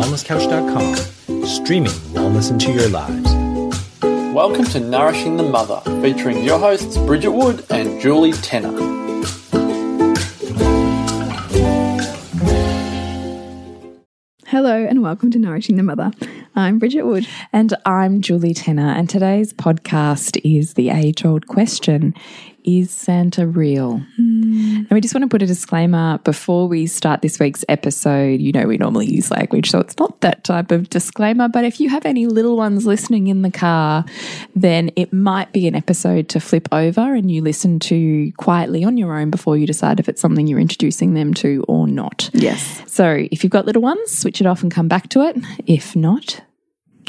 wellnesscouch.com, streaming wellness into your lives. Welcome to Nourishing the Mother, featuring your hosts Bridget Wood and Julie Tenner. Hello and welcome to Nourishing the Mother. I'm Bridget Wood. And I'm Julie Tenner, and today's podcast is the age old question Is Santa real? Hmm. And we just want to put a disclaimer before we start this week's episode. You know, we normally use language, so it's not that type of disclaimer. But if you have any little ones listening in the car, then it might be an episode to flip over and you listen to quietly on your own before you decide if it's something you're introducing them to or not. Yes. So if you've got little ones, switch it off and come back to it. If not,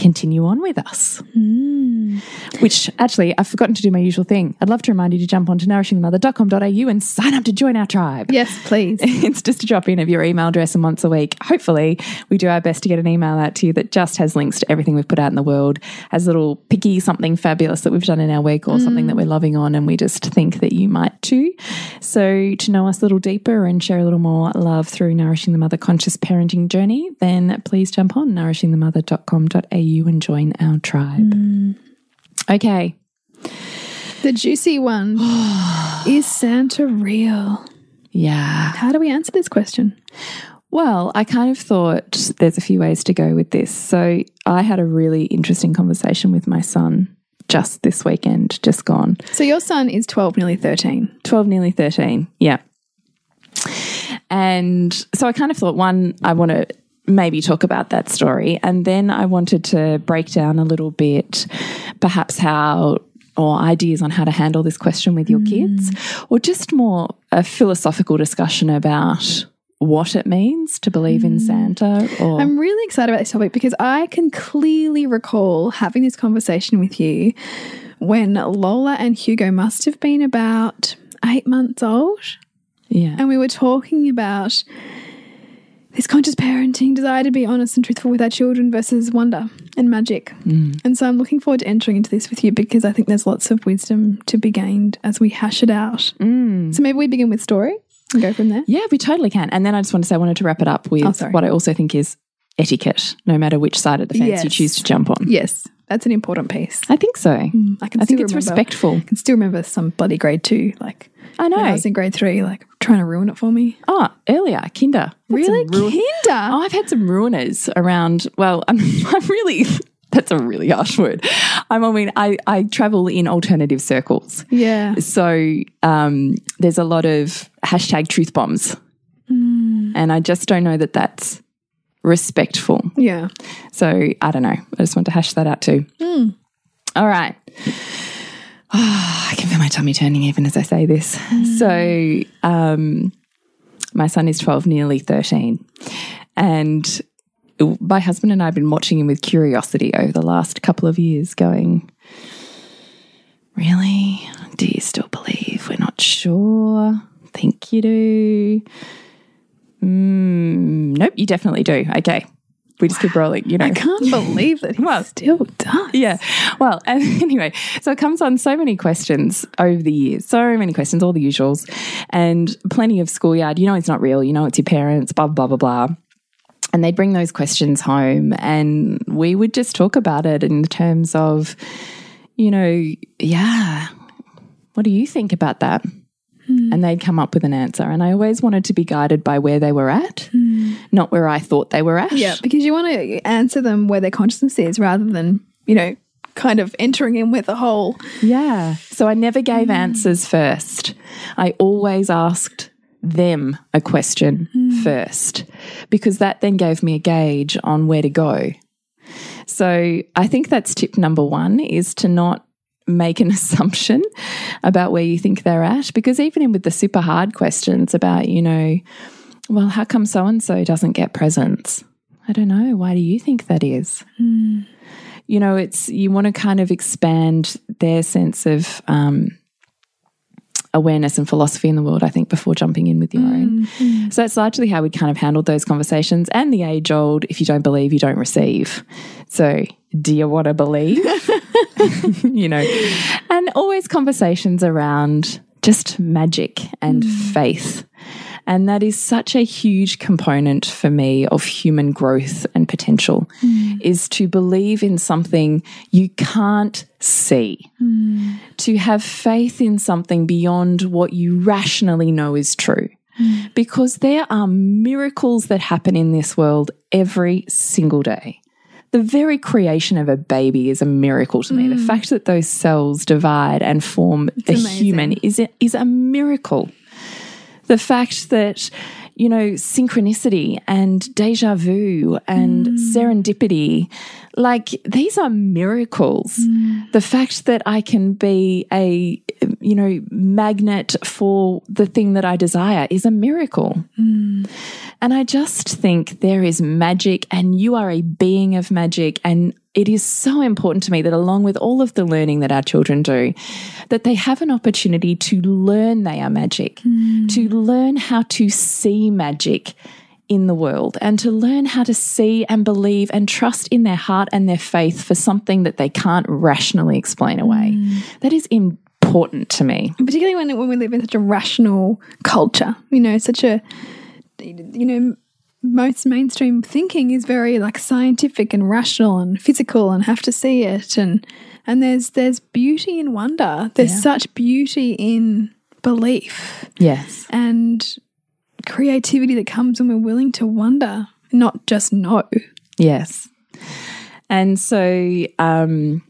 continue on with us. Hmm. Which actually, I've forgotten to do my usual thing. I'd love to remind you to jump onto nourishingthemother.com.au and sign up to join our tribe. Yes, please. It's just a drop in of your email address, and once a week, hopefully, we do our best to get an email out to you that just has links to everything we've put out in the world, has a little picky something fabulous that we've done in our week or something that hmm. we're loving on, and we just think that you might too. So, to know us a little deeper and share a little more love through Nourishing the Mother conscious parenting journey, then please jump on nourishingthemother.com.au and join our tribe. Hmm. Okay. The juicy one. Is Santa real? Yeah. How do we answer this question? Well, I kind of thought there's a few ways to go with this. So I had a really interesting conversation with my son just this weekend, just gone. So your son is 12, nearly 13. 12, nearly 13. Yeah. And so I kind of thought, one, I want to maybe talk about that story. And then I wanted to break down a little bit, perhaps how or ideas on how to handle this question with your mm. kids, or just more a philosophical discussion about what it means to believe in mm. Santa or I'm really excited about this topic because I can clearly recall having this conversation with you when Lola and Hugo must have been about eight months old. yeah. And we were talking about this conscious parenting, desire to be honest and truthful with our children versus wonder and magic. Mm. And so I'm looking forward to entering into this with you because I think there's lots of wisdom to be gained as we hash it out. Mm. So maybe we begin with story and go from there. Yeah, we totally can. And then I just want to say I wanted to wrap it up with Oh, what I also think is etiquette, no matter which side of the fence you choose to jump on. Yes, that's an important piece. I think so. I can I think it's remember, respectful. I can still remember some bloody grade two, like I know. when I was in grade three, like trying to ruin it for me. Oh, earlier, kinder. Really? Kinder? Oh, I've had some ruiners around. Well, I'm, I'm really, that's a really harsh word. I'm, I mean, I, I travel in alternative circles. Yeah. So um, there's a lot of hashtag truth bombs. And I just don't know that that's respectful. Yeah. So I don't know. I just want to hash that out too. All right. I can feel my tummy turning even as I say this. So, um, my son is 12, nearly 13. And my husband and I have been watching him with curiosity over the last couple of years, going, Really? Do you still believe? We're not sure. Think you do. Mm, nope, you definitely do. Okay. We just keep rolling, you know. I can't believe that he Well, still does. yeah. Well, anyway, so it comes on so many questions over the years, so many questions, all the usuals, and plenty of schoolyard. You know, it's not real. You know, it's your parents, blah, blah, blah, blah. And they'd bring those questions home, and we would just talk about it in terms of, you know, yeah, what do you think about that? Mm. And they'd come up with an answer. And I always wanted to be guided by where they were at, mm. not where I thought they were at. Yeah, because you want to answer them where their consciousness is rather than, you know, kind of entering in with a whole. Yeah. So I never gave mm. answers first. I always asked them a question first because that then gave me a gauge on where to go. So I think that's tip number one is to not make an assumption about where you think they're at. Because even in with the super hard questions about, you know, well, how come so and so doesn't get presents? I don't know. Why do you think that is? You know, it's you want to kind of expand their sense of um, awareness and philosophy in the world, I think, before jumping in with your mm, own. Mm. So that's largely how we kind of handled those conversations and the age old if you don't believe, you don't receive. So, do you want to believe? you know, and always conversations around just magic and mm. faith. And that is such a huge component for me of human growth and potential mm. is to believe in something you can't see, mm. to have faith in something beyond what you rationally know is true. Mm. Because there are miracles that happen in this world every single day. The very creation of a baby is a miracle to me. The fact that those cells divide and form a amazing. human is a, is a miracle the fact that you know synchronicity and deja vu and mm. serendipity like these are miracles. Mm. The fact that i can be a you know magnet for the thing that i desire is a miracle. Mm. And I just think there is magic, and you are a being of magic. And it is so important to me that, along with all of the learning that our children do, that they have an opportunity to learn they are magic, hmm. to learn how to see magic in the world, and to learn how to see and believe and trust in their heart and their faith for something that they can't rationally explain away. Hmm. That is important to me. particularly when when we live in such a rational culture. You know, such a you know most mainstream thinking is very like scientific and rational and physical and have to see it and and there's there's beauty in wonder. There's Yeah. such beauty in belief Yes. and creativity that comes when we're willing to wonder, not just know. Yes. And so um,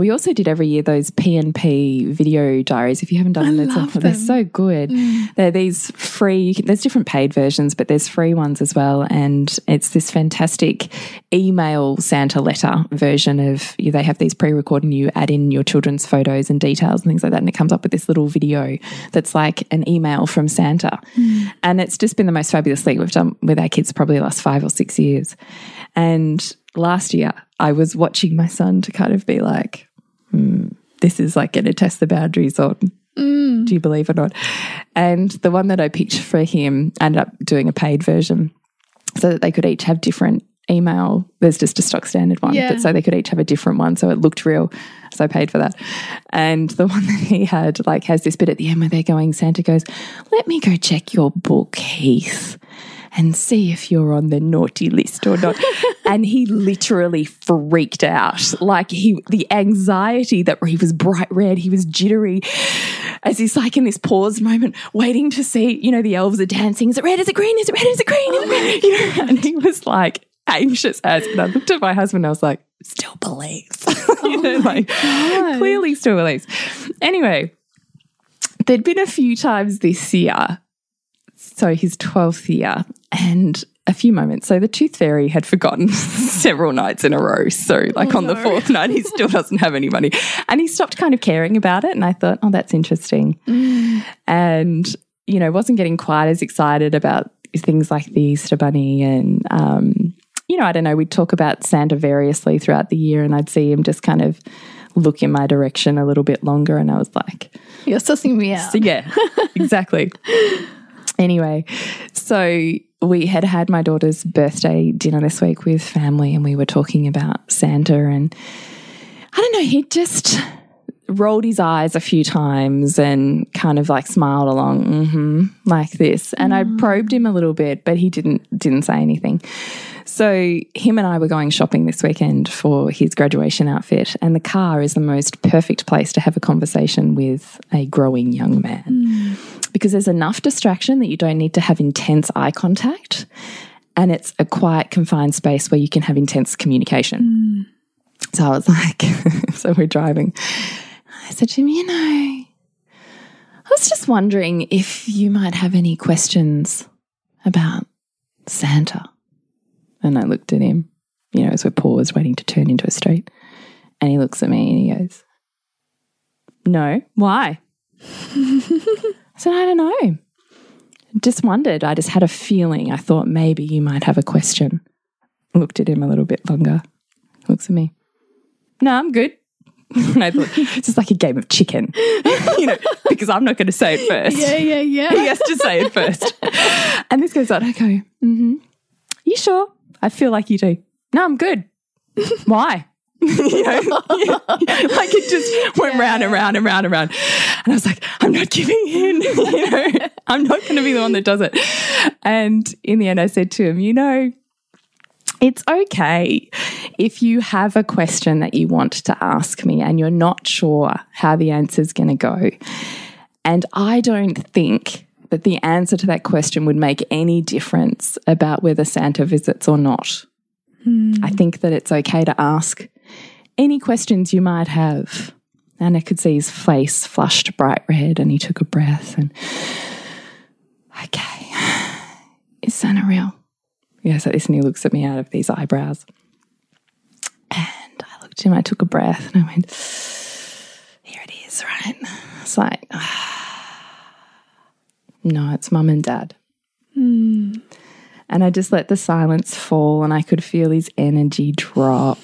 we also did every year those PNP video diaries. If you haven't done them, they're, they're so good. They're these free, you can, there's different paid versions, but there's free ones as well. And it's this fantastic email Santa letter version of, you, they have these pre recorded and you add in your children's photos and details and things like that. And it comes up with this little video that's like an email from Santa. And it's just been the most fabulous thing we've done with our kids probably the last five or six years. And last year, I was watching my son to kind of be like, hmm, this is like going to test the boundaries on do you believe or not? And the one that I picked for him I ended up doing a paid version so that they could each have different email. There's just a stock standard one, Yeah. but so they could each have a different one. So it looked real. So I paid for that. And the one that he had like has this bit at the end where they're going, Santa goes, Let me go check your book, Heath. And see if you're on the naughty list or not. and he literally freaked out. Like he, the anxiety that he was bright red, he was jittery as he's like in this pause moment, waiting to see, you know, the elves are dancing. Is it red? Is it green? Is it red? Is it green? Is it red? You know, and he was like anxious as. And I looked at my husband I was like, still believes. you know, like clearly still believes. Anyway, there'd been a few times this year. So his 12th year and a few moments. So the tooth fairy had forgotten several nights in a row. So, like on the fourth night, he still doesn't have any money. And he stopped kind of caring about it. And I thought, oh, that's interesting. And, you know, wasn't getting quite as excited about things like the Easter Bunny. And, um, you know, I don't know, we'd talk about Santa variously throughout the year. And I'd see him just kind of look in my direction a little bit longer. And I was like, You're sussing me out. so yeah, exactly. Anyway, so we had had my daughter's birthday dinner this week with family, and we were talking about Santa, and I don't know, he just rolled his eyes a few times and kind of like smiled along, hmm like this. And I probed him a little bit, but he didn't didn't say anything. So him and I were going shopping this weekend for his graduation outfit, and the car is the most perfect place to have a conversation with a growing young man because there's enough distraction that you don't need to have intense eye contact, and it's a quiet, confined space where you can have intense communication. Hmm. So I was like, so we're driving. I said to him, you know, I was just wondering if you might have any questions about Santa. And I looked at him, you know, as we paused, waiting to turn into a street. And he looks at me and he goes, No, why? I said, I don't know. Just wondered. I just had a feeling. I thought maybe you might have a question. Looked at him a little bit longer. Looks at me. No, I'm good. and I thought, it's just like a game of chicken, you know, because I'm not going to say it first. Yeah, yeah, yeah. He has to say it first. and this goes on. I go, mm-hmm. You sure? I feel like you do. No, I'm good. Why? you know, like it just went round and round and round and round. And I was like, I'm not giving in. you know, I'm not going to be the one that does it. and in the end, I said to him, you know, it's okay if you have a question that you want to ask me and you're not sure how the answer is going to go. And I don't think that the answer to that question would make any difference about whether Santa visits or not. Hmm. I think that it's okay to ask any questions you might have. And I could see his face flushed bright red and he took a breath and, okay, is Santa real? Yes, at this, and he looks at me out of these eyebrows. And I looked at him, I took a breath, and I went, Here it is, right? It's like, No, it's mum and dad. Hmm. And I just let the silence fall, and I could feel his energy drop.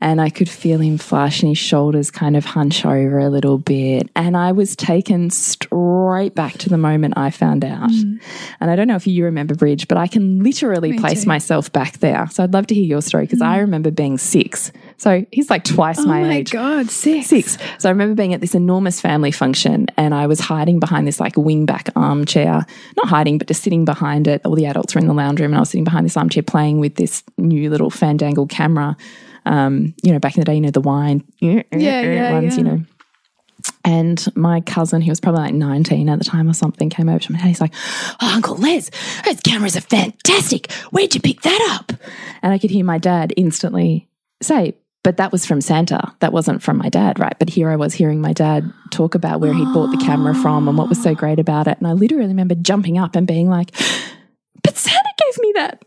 And I could feel him flush and his shoulders kind of hunch over a little bit. And I was taken straight back to the moment I found out. Mm. And I don't know if you remember Bridge, but I can literally place too. myself back there. So I'd love to hear your story because I mm. remember being six. So he's like twice my age. Oh my, my age. god, six. Six. So I remember being at this enormous family function and I was hiding behind this like wingback armchair. Not hiding, but just sitting behind it. All the adults were in the lounge room and I was sitting behind this armchair playing with this new little fandangle camera. Um, you know, back in the day, you know, the wine Yeah, yeah, ones, you know. And my cousin, he was probably like 19 at the time or something, came over to me and he's like, Oh, Uncle Les, those cameras are fantastic. Where'd you pick that up? And I could hear my dad instantly say, But that was from Santa. That wasn't from my dad, right? But here I was hearing my dad talk about where he'd bought the camera from and what was so great about it. And I literally remember jumping up and being like, But Santa gave me that.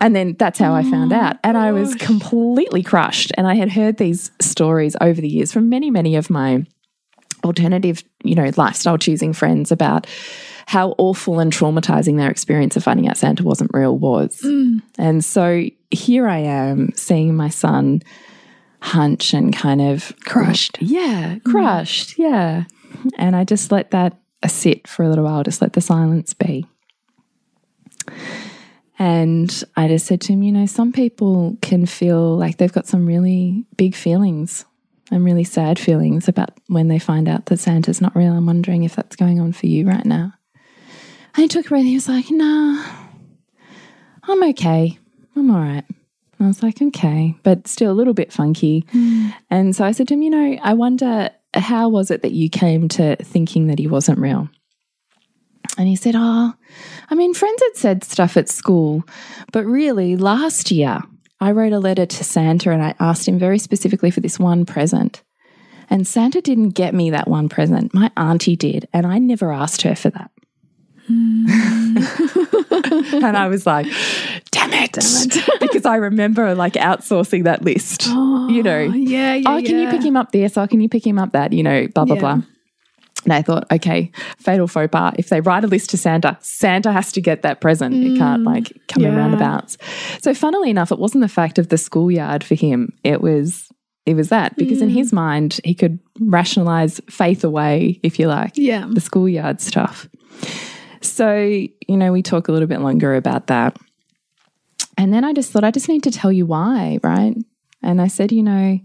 And then that's how I found oh out. And I was completely crushed. And I had heard these stories over the years from many, many of my alternative, you know, lifestyle choosing friends about how awful and traumatizing their experience of finding out Santa wasn't real was. Mm. And so here I am seeing my son hunch and kind of Crushed. Yeah, mm. crushed. Yeah. And I just let that sit for a little while, just let the silence be. And I just said to him, you know, some people can feel like they've got some really big feelings and really sad feelings about when they find out that Santa's not real. I'm wondering if that's going on for you right now. And he took a breath. He was like, nah, I'm okay. I'm all right. I was like, okay, but still a little bit funky. Hmm. And so I said to him, you know, I wonder how was it that you came to thinking that he wasn't real? And he said, Oh, I mean, friends had said stuff at school, but really last year I wrote a letter to Santa and I asked him very specifically for this one present. And Santa didn't get me that one present. My auntie did, and I never asked her for that. Hmm. and I was like, damn it. Damn it. because I remember like outsourcing that list. you oh, know, yeah, yeah. oh, can you pick him up this? Oh, can you pick him up that? You know, blah, blah, Yeah. blah. And I thought, okay, fatal faux pas. If they write a list to Santa, Santa has to get that present. it can't mm. like come in yeah. roundabouts. So funnily enough, it wasn't the fact of the schoolyard for him. It was it was that because in mm. his mind he could rationalize faith away, if you like, Yeah. the schoolyard stuff. So, you know, we talk a little bit longer about that. And then I just thought, I just need to tell you why, right? And I said, you know,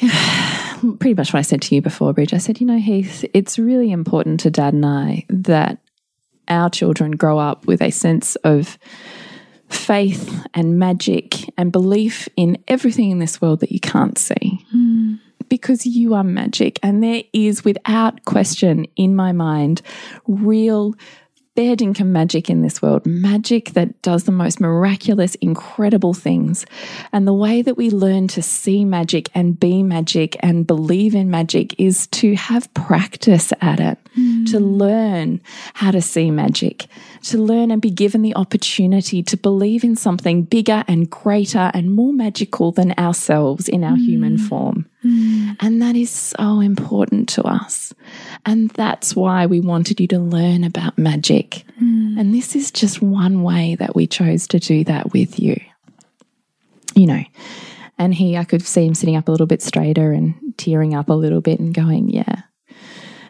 pretty much what I said to you before, Bridge. I said, you know, Heath, it's really important to Dad and I that our children grow up with a sense of faith and magic and belief in everything in this world that you can't see. Hmm. Because you are magic. And there is, without question, in my mind, real fair dinkum magic in this world, magic that does the most miraculous, incredible things. And the way that we learn to see magic and be magic and believe in magic is to have practice at it, to hmm. learn how to see magic, to learn and be given the opportunity to believe in something bigger and greater and more magical than ourselves in our human hmm. form. Mm. And that is so important to us. And that's why we wanted you to learn about magic. Mm. And this is just one way that we chose to do that with you. You know, and he, I could see him sitting up a little bit straighter and tearing up a little bit and going, yeah.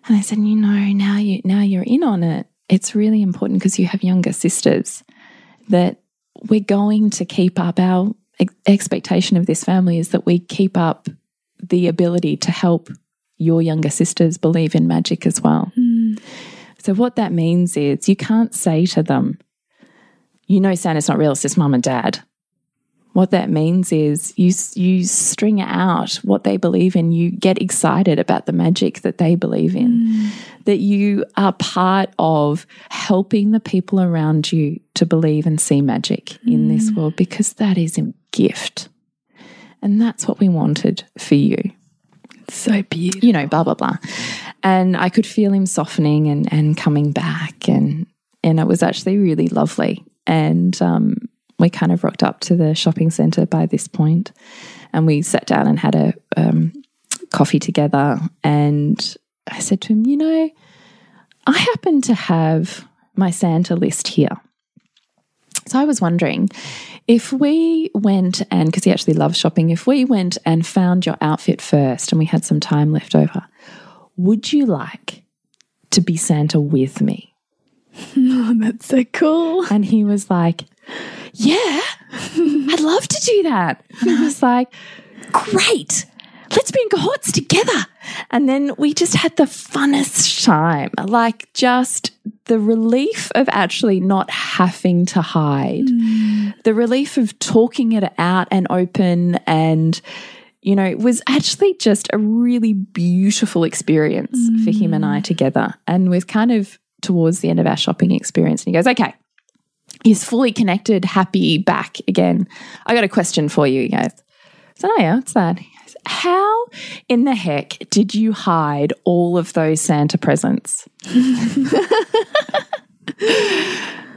And I said, you know, now you now you're in on it. It's really important because you have younger sisters that we're going to keep up our expectation of this family is that we keep up the ability to help your younger sisters believe in magic as well. Hmm. So, what that means is you can't say to them, you know, Santa's not real, it's just mum and dad. What that means is you, you string out what they believe in. You get excited about the magic that they believe in, hmm. that you are part of helping the people around you to believe and see magic in this hmm. world because that is a gift. And that's what we wanted for you So beautiful. you know, blah blah blah. And I could feel him softening and and coming back, and and it was actually really lovely. And um, we kind of rocked up to the shopping centre by this point, and we sat down and had a um, coffee together. And I said to him, you know, I happen to have my Santa list here. So I was wondering if we went and, because he actually loves shopping, if we went and found your outfit first and we had some time left over, would you like to be Santa with me? Oh, that's so cool. And he was like, Yeah, I'd love to do that. And I was like, Great, let's be in cohorts together. And then we just had the funnest time like just the relief of actually not having to hide, mm. the relief of talking it out and open and you know, it was actually just a really beautiful experience for mm. him and I together. And we're kind of towards the end of our shopping experience. And he goes, okay, he's fully connected, happy, back again. I got a question for you. He so, oh, yeah, what's that? How in the heck did you hide all of those Santa presents?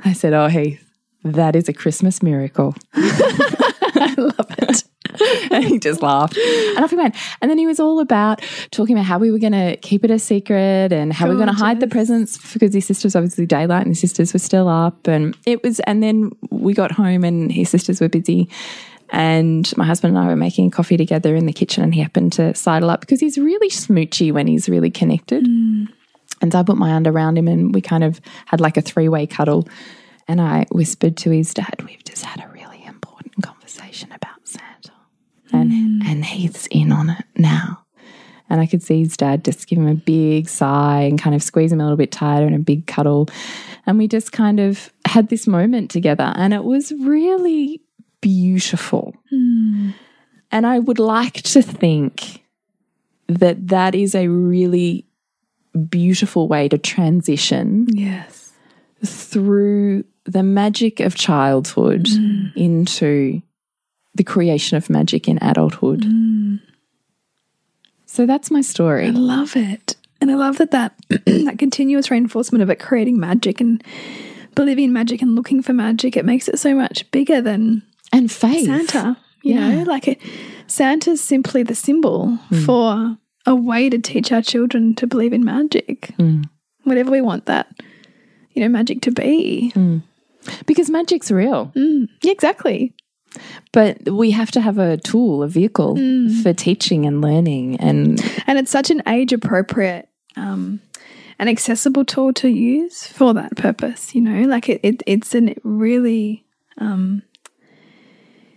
I said, Oh, Heath, that is a Christmas miracle. I love it. and he just laughed. And off he went. And then he was all about talking about how we were going to keep it a secret and how we were going to hide the presents because his sisters obviously daylight and his sisters were still up. And it was, and then we got home and his sisters were busy. And my husband and I were making coffee together in the kitchen, and he happened to sidle up because he's really smoochy when he's really connected. Mm. And so I put my arm around him, and we kind of had like a three way cuddle. And I whispered to his dad, "We've just had a really important conversation about Santa, and mm. and he's in on it now." And I could see his dad just give him a big sigh and kind of squeeze him a little bit tighter and a big cuddle. And we just kind of had this moment together, and it was really beautiful. Hmm. And I would like to think that that is a really beautiful way to transition Yes. through the magic of childhood hmm. into the creation of magic in adulthood. Hmm. So that's my story. I love it. And I love that that, that continuous reinforcement of it creating magic and believing in magic and looking for magic, it makes it so much bigger than And faith. Santa. You Yeah. know, like it, Santa's simply the symbol mm. for a way to teach our children to believe in magic. Mm. Whatever we want that, you know, magic to be. Mm. Because magic's real. Yeah, exactly. But we have to have a tool, a vehicle for teaching and learning. And And it's such an age appropriate um, and accessible tool to use for that purpose. You know, like it, it it's a really um,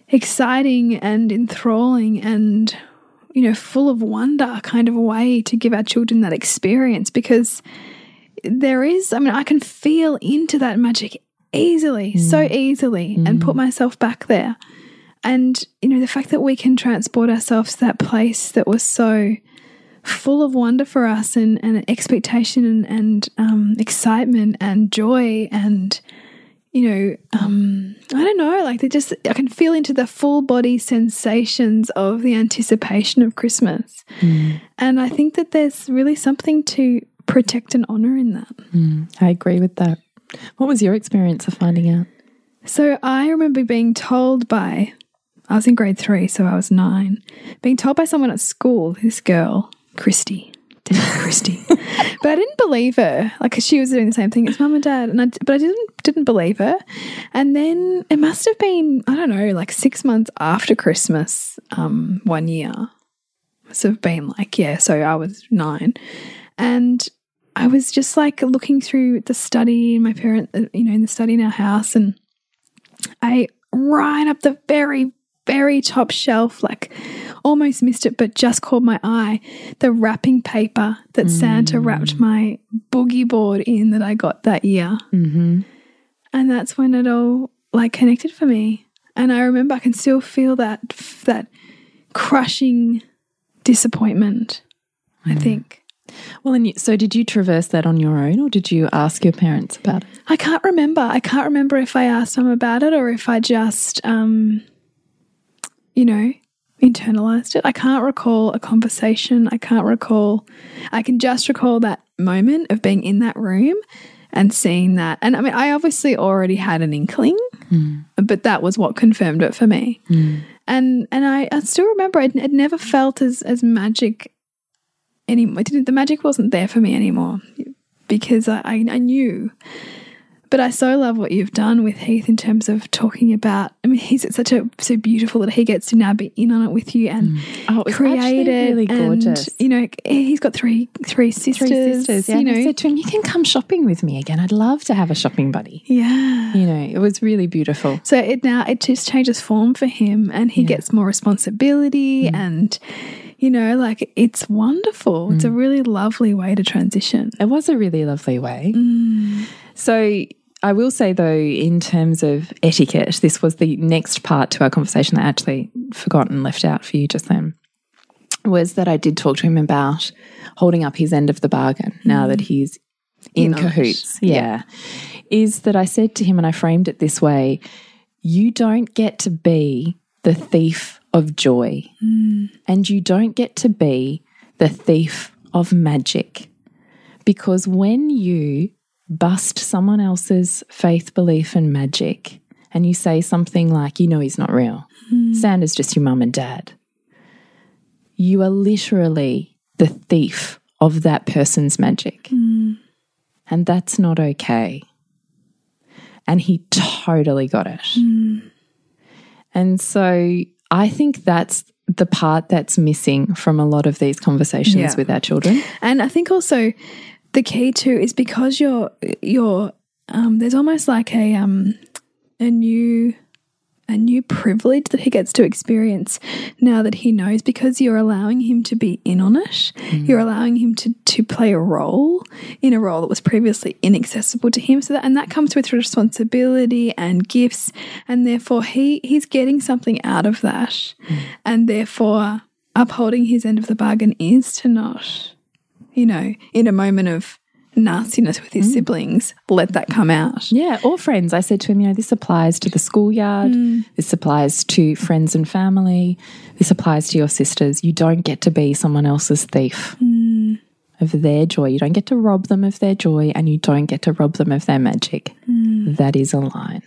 exciting and enthralling and you know full of wonder kind of a way to give our children that experience because there is i mean i can feel into that magic easily so easily and put myself back there. And you know the fact that we can transport ourselves to that place that was so full of wonder for us and, and expectation and, and um, excitement and joy and you know um, i don't know like they just i can feel into the full body sensations of the anticipation of christmas and i think that there's really something to protect and honor in that I agree with that. What was your experience of finding out? So I remember being told by, I was in grade three, so I was nine, being told by someone at school, this girl, Christy, Dear Christy, but I didn't believe her, like she was doing the same thing as mum and dad, and I, but I didn't didn't believe her. And then it must have been, I don't know, like six months after Christmas, um, one year, must have been like, yeah. So I was nine, and I was just like looking through the study, my parent, uh, you know, in the study in our house, and I right up the very, very top shelf, like almost missed it, but just caught my eye. The wrapping paper that Santa wrapped my boogie board in that I got that year. Mm-hmm. And that's when it all like connected for me. And I remember I can still feel that that crushing disappointment. I think. Well, and you, so did you traverse that on your own, or did you ask your parents about it? I can't remember. I can't remember if I asked them about it or if I just, um, you know, internalized it. I can't recall a conversation. I can't recall. I can just recall that moment of being in that room and seeing that. And I mean, I obviously already had an inkling, mm. but that was what confirmed it for me. Mm. And and I, I still remember it, it never felt as as magic anymore. It didn't, the magic wasn't there for me anymore because I, I, I knew. But I so love what you've done with Heath in terms of talking about. I mean, he's it's such a so beautiful that he gets to now be in on it with you and Oh, it create it. really and, gorgeous. you know, he's got three three sisters. Three sisters. Yeah, you know, I said to him, "You can come shopping with me again. I'd love to have a shopping buddy." yeah. You know, it was really beautiful. So it now it just changes form for him, and he gets more responsibility, Mm. and you know, like it's wonderful. It's a Mm. really lovely way to transition. It was a really lovely way. Mm. So I will say though, in terms of etiquette, this was the next part to our conversation that I actually forgot and left out for you just then. Was that I did talk to him about holding up his end of the bargain now that mm. he's in, it. cahoots. Yeah. Is that I said to him, and I framed it this way you don't get to be the thief of joy, mm. and you don't get to be the thief of magic. Because when you bust someone else's faith, belief, and magic, and you say something like, you know, he's not real, hmm. Santa's just your mum and dad, you are literally the thief of that person's magic. Hmm. And that's not okay. And he totally got it. Hmm. And so I think that's the part that's missing from a lot of these conversations Yeah. with our children. And I think also the key too is because you're you're um, there's almost like a um a new a new privilege that he gets to experience now that he knows because you're allowing him to be in on it. You're allowing him to to play a role in a role that was previously inaccessible to him. So that and that comes with responsibility and gifts, and therefore he he's getting something out of that, and therefore upholding his end of the bargain is to not, you know, in a moment of nastiness with his mm. siblings, let that come out. Yeah, or friends. I said to him, you know, this applies to the schoolyard, mm. this applies to friends and family, this applies to your sisters. You don't get to be someone else's thief mm. of their joy. You don't get to rob them of their joy, and you don't get to rob them of their magic. That is a line.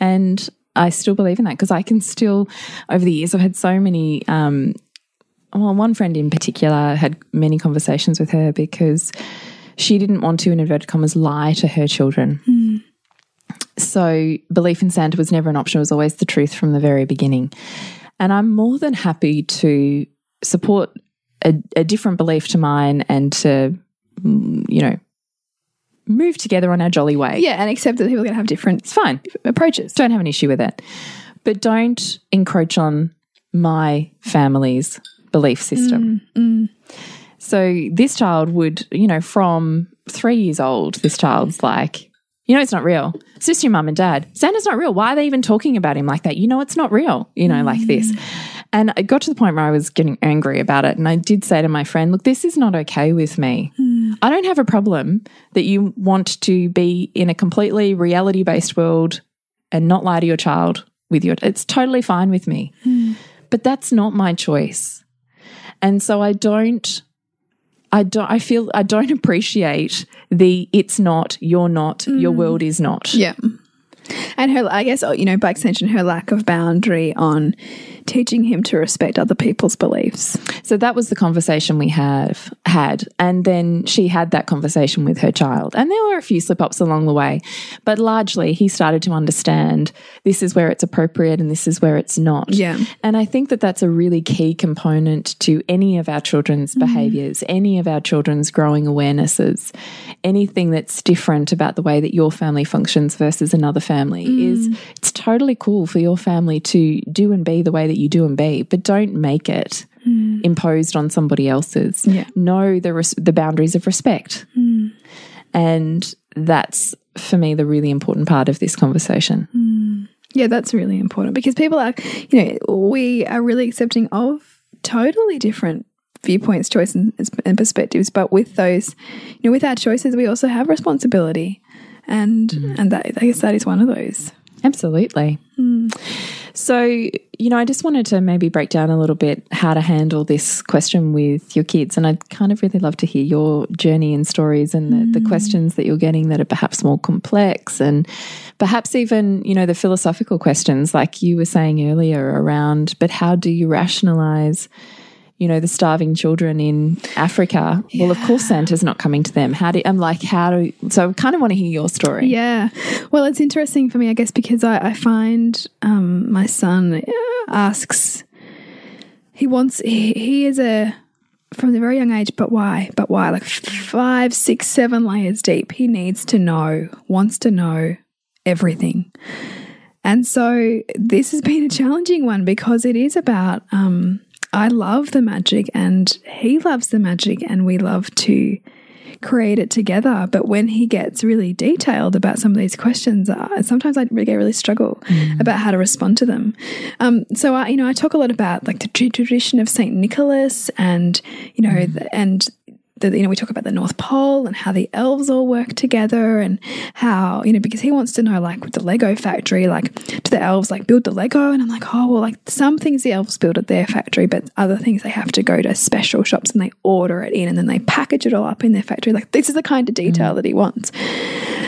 And I still believe in that because I can still, over the years, I've had so many. Um, well, one friend in particular had many conversations with her because she didn't want to, in inverted commas, lie to her children. So belief in Santa was never an option, it was always the truth from the very beginning. And I'm more than happy to support a, a different belief to mine and to, mm, you know, move together on our jolly way. Yeah, and accept that people are going to have different It's fine. approaches. Don't have an issue with it. But don't encroach on my family's belief system. Mm, mm. So this child would, you know, from three years old, this child's like, you know, it's not real. It's just your mum and dad. Santa's not real. Why are they even talking about him like that? You know, it's not real, you know, like this. Mm. And it got to the point where I was getting angry about it. And I did say to my friend, look, this is not okay with me. I don't have a problem that you want to be in a completely reality based world and not lie to your child with your it's totally fine with me. But that's not my choice. And so I don't I don't I feel I don't appreciate the it's not, you're not, your mm. world is not. Yeah. And her, I guess, you know, by extension, her lack of boundary on teaching him to respect other people's beliefs. So that was the conversation we have had. And then she had that conversation with her child. And there were a few slip ups along the way. But largely he started to understand this is where it's appropriate and this is where it's not. Yeah. And I think that that's a really key component to any of our children's mm-hmm. behaviors, any of our children's growing awarenesses, anything that's different about the way that your family functions versus another family mm. is it's totally cool for your family to do and be the way that you do and be, but don't make it hmm. imposed on somebody else's. Yeah. Know the res the boundaries of respect, hmm. and that's for me the really important part of this conversation. Hmm. Yeah, that's really important because people are, you know, we are really accepting of totally different viewpoints, choices, and perspectives. But with those, you know, with our choices, we also have responsibility, and and that I guess that is one of those. Absolutely. So, you know, I just wanted to maybe break down a little bit how to handle this question with your kids. And I'd kind of really love to hear your journey and stories and the, the mm. questions that you're getting that are perhaps more complex and perhaps even, you know, the philosophical questions like you were saying earlier around, but how do you rationalize? You know, the starving children in Africa. Well, of course, Santa's not coming to them. How do I'm like, how do so I kind of want to hear your story. Yeah. Well, it's interesting for me, I guess, because I, I find um, my son uh, asks, he wants, he, he is a, from the very young age, but why? But why? Like five, six, seven layers deep. He needs to know, wants to know everything. And so this has been a challenging one because it is about, um, I love the magic and he loves the magic and we love to create it together. But when he gets really detailed about some of these questions, uh, sometimes I really, really struggle about how to respond to them. Um, so I, you know, I talk a lot about like the tradition of Saint Nicholas, and you know, the, and the, you know, we talk about the North Pole and how the elves all work together, and how you know because he wants to know like with the Lego factory, like do the elves like build the Lego? And I'm like, oh well, like some things the elves build at their factory, but other things they have to go to special shops and they order it in, and then they package it all up in their factory. Like this is the kind of mm. detail that he wants.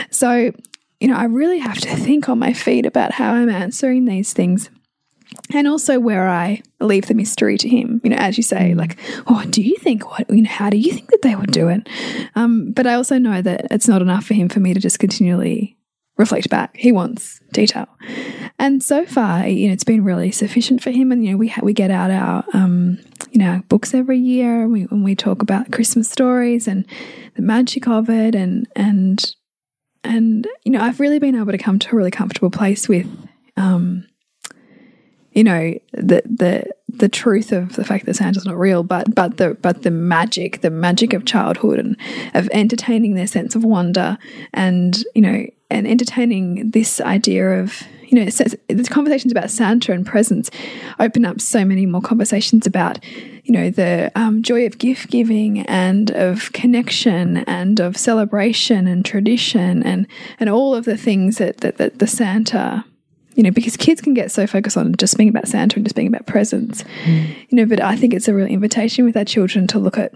So you know, I really have to think on my feet about how I'm answering these things and also where I leave the mystery to him. You know, as you say, like, oh, do you think what? You know, how do you think that they would do it? Um, but I also know that it's not enough for him for me to just continually reflect back. He wants detail, and so far, you know, it's been really sufficient for him. And you know, we we get out our um, you know books every year, and we when we talk about Christmas stories and the magic of it, and and and you know, I've really been able to come to a really comfortable place with. Um, you know the the the truth of the fact that Santa's not real, but but the but the magic, the magic of childhood and of entertaining their sense of wonder, and you know, and entertaining this idea of you know, the conversations about Santa and presents open up so many more conversations about you know the um, joy of gift giving and of connection and of celebration and tradition and and all of the things that that, that the Santa you know, because kids can get so focused on just being about Santa and just being about presents, you know. But I think it's a real invitation with our children to look at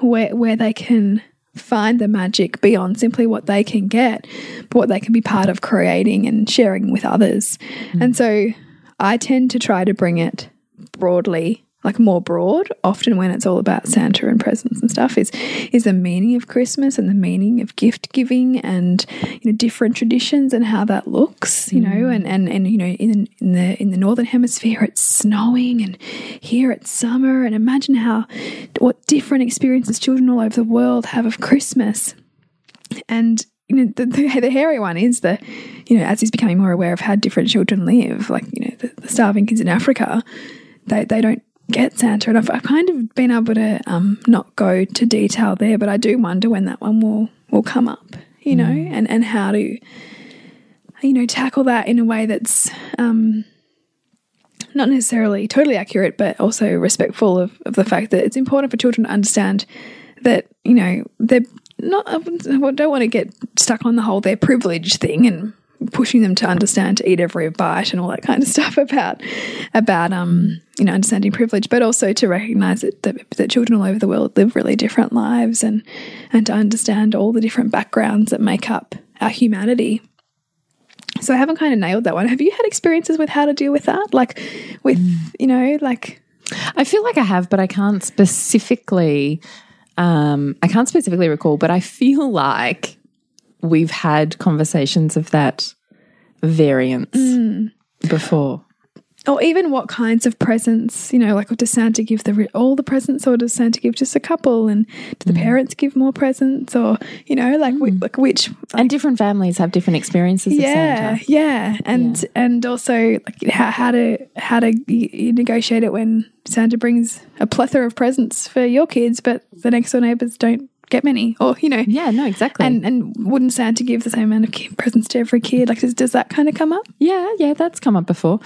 where where they can find the magic beyond simply what they can get, but what they can be part of creating and sharing with others. And so, I tend to try to bring it broadly like more broad often when it's all about santa and presents and stuff is is the meaning of christmas and the meaning of gift giving and you know different traditions and how that looks you know mm. and and and you know in in the in the northern hemisphere it's snowing and here it's summer and imagine how what different experiences children all over the world have of christmas. And you know the, the, the hairy one is the you know as he's becoming more aware of how different children live like you know the, the starving kids in africa they, they don't get Santa. And I've, I've kind of been able to um, not go to detail there, but I do wonder when that one will will come up, you know, and and how to you know tackle that in a way that's um, not necessarily totally accurate, but also respectful of, of the fact that it's important for children to understand that you know they're not. I don't want to get stuck on the whole their privilege thing and pushing them to understand to eat every bite and all that kind of stuff about about um you know understanding privilege but also to recognize that, that that children all over the world live really different lives and and to understand all the different backgrounds that make up our humanity so I haven't kind of nailed that one. Have you had experiences with how to deal with that? Like with, you know, like I feel like I have, but I can't specifically. Um, I can't specifically recall, but I feel like we've had conversations of that variance mm. before. or even what kinds of presents, you know, like oh, does Santa give the all the presents, or does Santa give just a couple, and do the mm. parents give more presents, or you know, like whi- mm. like which and different families have different experiences of yeah, Santa. yeah, and and also like how, how to how to you negotiate it when Santa brings a plethora of presents for your kids, but the next door neighbors don't get many, or you know, Yeah, no, exactly. and and wouldn't Santa give the same amount of presents to every kid? Like, does, does that kind of come up? Yeah, yeah, that's come up before.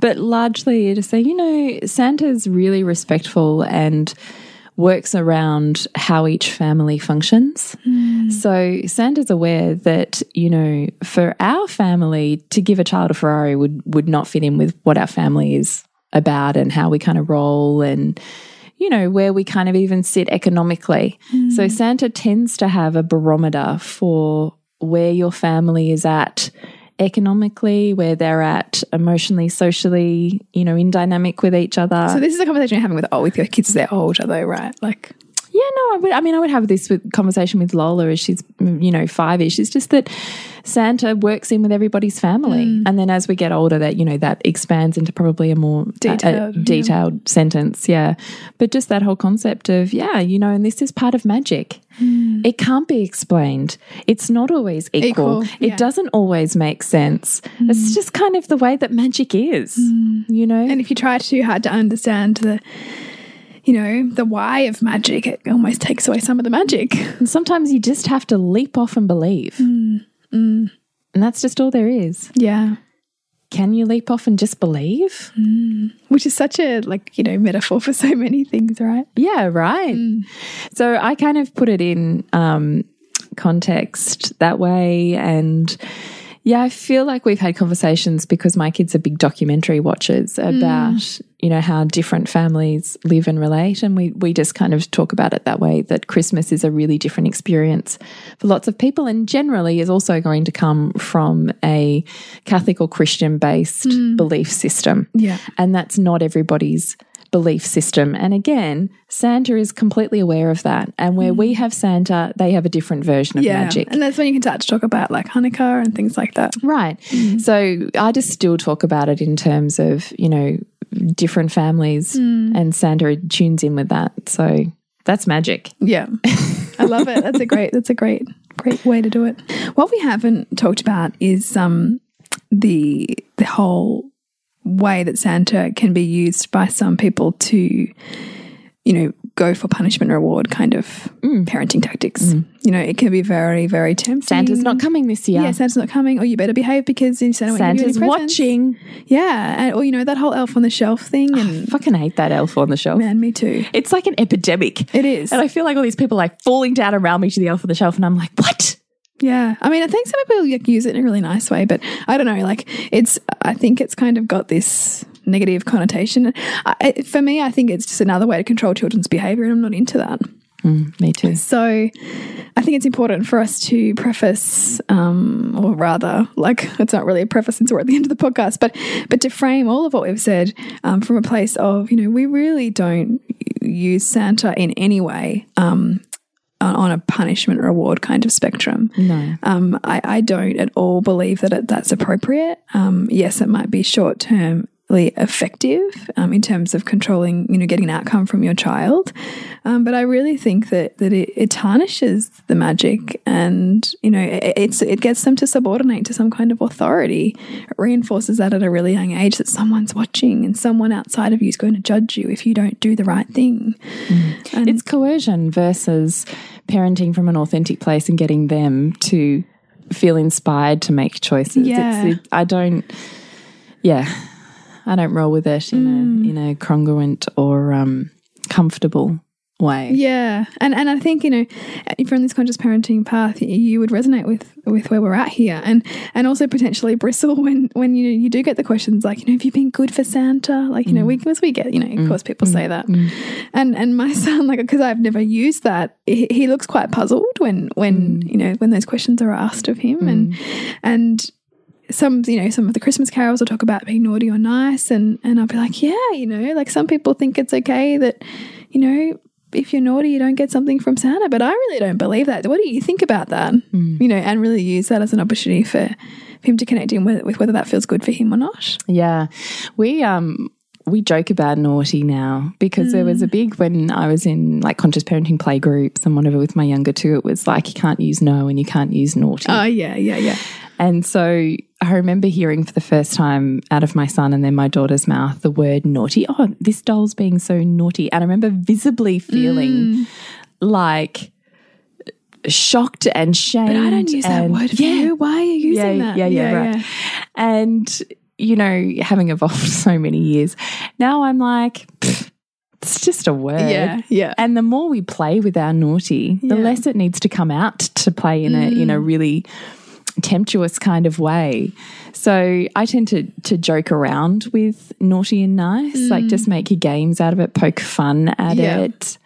But largely to say, you know, Santa's really respectful and works around how each family functions. Hmm. So Santa's aware that, you know, for our family to give a child a Ferrari would would not fit in with what our family is about and how we kind of roll and you know, where we kind of even sit economically. So mm. Santa tends to have a barometer for where your family is at economically, where they're at emotionally, socially, you know, in dynamic with each other. So this is a conversation you're having with oh, with your kids as they're older, though, right? Like, Yeah, no, I would. I mean, I would have this with, conversation with Lola as she's, mm, you know, five ish. It's just that Santa works in with everybody's family, Mm. and then as we get older, that you know that expands into probably a more Detailed, a, yeah. detailed sentence. Yeah, but just that whole concept of yeah, you know, and this is part of magic. It can't be explained. It's not always equal. Mm. Equal, It yeah. Mm. doesn't always make sense. It's just kind of the way that magic is. You know, and if you try too hard to understand the, you know, the why of magic, it almost takes away some of the magic. And sometimes you just have to leap off and believe. Mm, And that's just all there is. Yeah, Can you leap off and just believe? which is such a like you know metaphor for so many things, right? Yeah, right. So I kind of put it in um, context that way. And yeah, I feel like we've had conversations because my kids are big documentary watchers about, mm. you know, how different families live and relate. And we, we just kind of talk about it that way that Christmas is a really different experience for lots of people and generally is also going to come from a Catholic or Christian based mm. belief system. Yeah. And that's not everybody's belief system. And again, Santa is completely aware of that. And where we mm. have Santa, they have a different version of Yeah, magic. and that's when you can start to talk about like Hanukkah and things like that. Right. Mm. So I just still talk about it in terms of, you know, different families mm. and Santa tunes in with that. So that's magic. Yeah. I love it. That's a great that's a great great way to do it. What we haven't talked about is um the the whole way that Santa can be used by some people to you know go for punishment reward kind of mm. parenting tactics. Mm. You know, it can be very very tempting. Santa's not coming this year. Yeah, Santa's not coming, or you better behave because Santa won't give you any Santa's watching. Yeah, and, or you know that whole elf on the shelf thing, and Fucking hate that elf on the shelf. man, me too. It's like an epidemic. It is. And I feel like all these people are like falling down around me to the elf on the shelf. And I'm like, what? Yeah, I mean, I think some people like, use it in a really nice way, but I don't know. Like, it's I think it's kind of got this negative connotation. I, for me, I think it's just another way to control children's behavior, and I'm not into that. Me too. So, I think it's important for us to preface, um, or rather, like it's not really a preface since we're at the end of the podcast, but but to frame all of what we've said um, from a place of you know we really don't use Santa in any way. Um, on on a punishment reward kind of spectrum. No. Um, I, I don't at all believe that it, that's appropriate. Um, yes, it might be short termly effective um, in terms of controlling, you know, getting an outcome from your child. Um, but I really think that that it, it tarnishes the magic, and you know, it, it's it gets them to subordinate to some kind of authority. It reinforces that at a really young age that someone's watching and someone outside of you is going to judge you if you don't do the right thing. And- It's coercion versus parenting from an authentic place and getting them to feel inspired to make choices. Yeah. It's, it, I don't, yeah, I don't roll with it in Mm. a in a congruent or um, comfortable way. Yeah, and and I think you know, if you're on this conscious parenting path, you would resonate with with where we're at here, and and also potentially bristle when when you you do get the questions like you know, have you been good for Santa? Like you know, mm. we because we get you know, of mm. course, people say mm. that, and and my son like because I've never used that, he, he looks quite puzzled when when you know when those questions are asked of him, and and some you know some of the christmas carols will talk about being naughty or nice and and i'll be like yeah you know like some people think it's okay that you know if you're naughty you don't get something from santa but i really don't believe that what do you think about that you know and really use that as an opportunity for for him to connect in with, with whether that feels good for him or not. Yeah. We um we joke about naughty now because there was a mm. big when I was in like conscious parenting play groups and whatever with my younger two, it was like you can't use no and you can't use naughty. Oh yeah, yeah, yeah. and so I remember hearing for the first time out of my son and then my daughter's mouth the word naughty. Oh, this doll's being so naughty. And I remember visibly feeling mm. like shocked and shamed. But I don't use that word for yeah, you. Why are you using yeah, that? Yeah, yeah, right. And, you know, having evolved so many years, now I'm like, it's just a word. Yeah, yeah. And the more we play with our naughty, the Yeah. Mm. less it needs to come out to play in a in a really temptuous kind of way. So I tend to to joke around with naughty and nice, like just make your games out of it, poke fun at Mm. Yeah. it.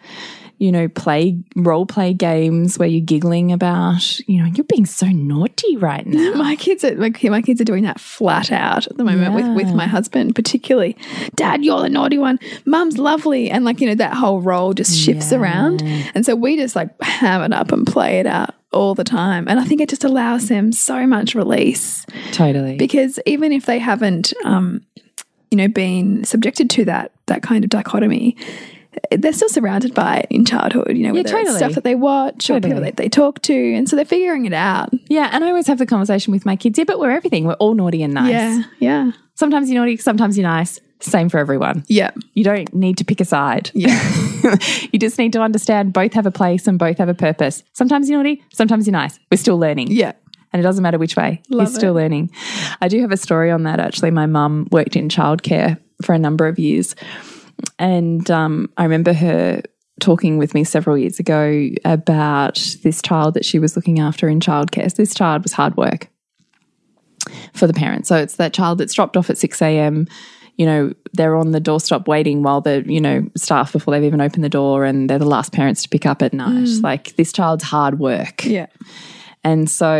You know, play role play games where you're giggling about, you know, you're being so naughty right now. My kids are like my kids are doing that flat out at the moment with, with my husband, particularly. Dad, you're the naughty one. Mum's lovely. And like, you know, that whole role just shifts around. And so we just like ham it up and play it out all the time. And I think it just allows them so much release. Totally. Because even if they haven't um, you know, been subjected to that that kind of dichotomy, they're still surrounded by it in childhood, you know, whether totally. stuff that they watch or people that they talk to. And so they're figuring it out. yeah, and I always have the conversation with my kids. Yeah, but we're everything. We're all naughty and nice. Yeah. Yeah. Sometimes you're naughty, sometimes you're nice. Same for everyone. Yeah. You don't need to pick a side. Yeah. you just need to understand both have a place and both have a purpose. Sometimes you're naughty, sometimes you're nice. We're still learning. Yeah. And it doesn't matter which way. Love you're still it. learning. I do have a story on that actually. My mum worked in childcare for a number of years. And um, I remember her talking with me several years ago about this child that she was looking after in childcare. So this child was hard work for the parents. So it's that child that's dropped off at 6 a.m. You know, they're on the doorstep waiting while the, you know, staff before they've even opened the door and they're the last parents to pick up at night. Like this child's hard work. Yeah. And so,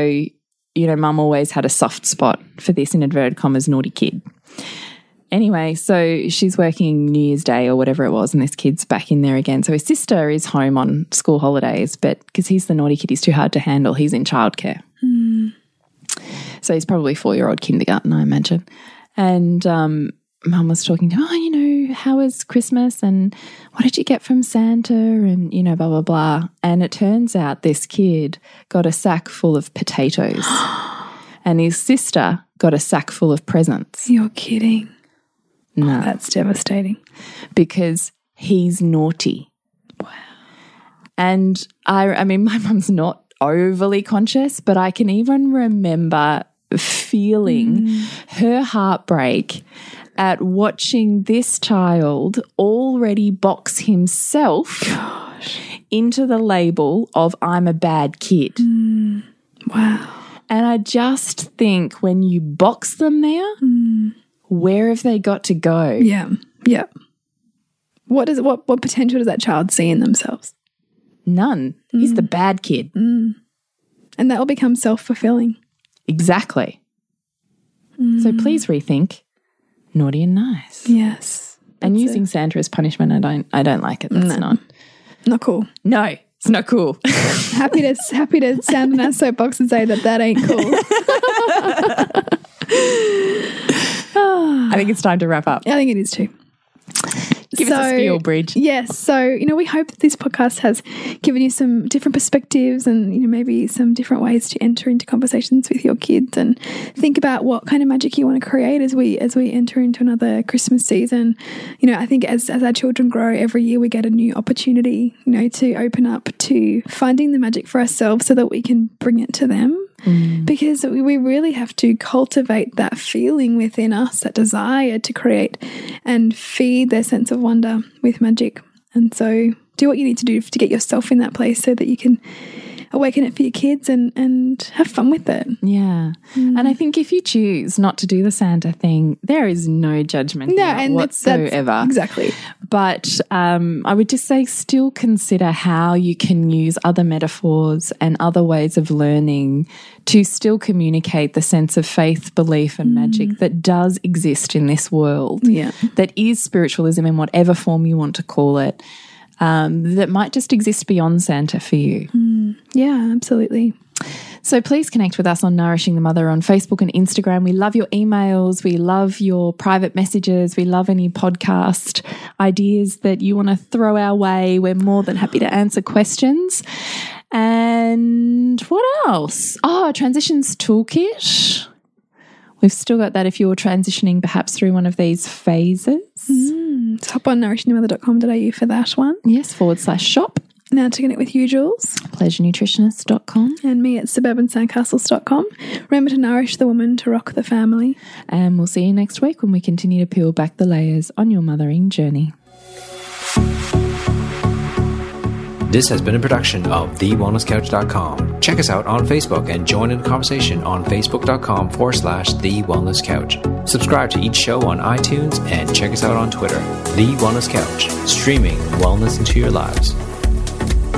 you know, mum always had a soft spot for this in inverted commas naughty kid. Anyway, so she's working New Year's Day or whatever it was, and this kid's back in there again. So his sister is home on school holidays, but because he's the naughty kid, he's too hard to handle. He's in childcare. So he's probably four year old kindergarten, I imagine. And um, mum was talking to him, oh, you know, how was Christmas and what did you get from Santa and, you know, blah, blah, blah. And it turns out this kid got a sack full of potatoes and his sister got a sack full of presents. You're kidding. No, That's devastating. because he's naughty. Wow. And I, I mean, my mum's not overly conscious, but I can even remember feeling mm. her heartbreak at watching this child already box himself Gosh. into the label of I'm a bad kid. Mm. Wow. And I just think when you box them there, mm. Where have they got to go? Yeah. Yeah. What is what what potential does that child see in themselves? None. He's the mm. bad kid. Mm. And that will become self fulfilling. Exactly. So mm. please rethink naughty and nice. Yes. and using Santa as punishment, I don't I don't like it. That's not Not cool. No, it's not cool. Happy to happy to sound in our soapbox and say that that ain't cool. I think it's time to wrap up. I think it is too. Give us a spiel, Bridge. Yes. So, you know, we hope that this podcast has given you some different perspectives and, you know, maybe some different ways to enter into conversations with your kids and think about what kind of magic you want to create as we as we enter into another Christmas season. You know, I think as as our children grow every year we get a new opportunity, you know, to open up to finding the magic for ourselves so that we can bring it to them Mm. because we we really have to cultivate that feeling within us, that desire to create and feed their sense of wonder with magic. And so, do what you need to do to get yourself in that place so that you can awaken it for your kids and, and have fun with it. Yeah. And I think if you choose not to do the Santa thing, there is no judgment No, and that's, that's whatsoever. exactly. But um, I would just say still consider how you can use other metaphors and other ways of learning to still communicate the sense of faith, belief, and magic that does exist in this world. Yeah. That is spiritualism in whatever form you want to call it. Um, that might just exist beyond Santa for you. Yeah, absolutely. So please connect with us on Nourishing the Mother on Facebook and Instagram. We love your emails. We love your private messages. We love any podcast ideas that you want to throw our way. We're more than happy to answer questions. And what else? Oh, transitions toolkit. We've still got that if you're transitioning perhaps through one of these phases. Mm, so hop on nourishingthemother.com.au for that one. Yes, forward slash shop. Now to connect with you, Jules. Pleasurenutritionist.com. And me at suburbansandcastles.com. Remember to nourish the woman to rock the family. And we'll see you next week when we continue to peel back the layers on your mothering journey. This has been a production of TheWellnessCouch.com. Check us out on Facebook and join in the conversation on Facebook.com forward slash The Wellness Couch. Subscribe to each show on iTunes and check us out on Twitter. The Wellness Couch, streaming wellness into your lives.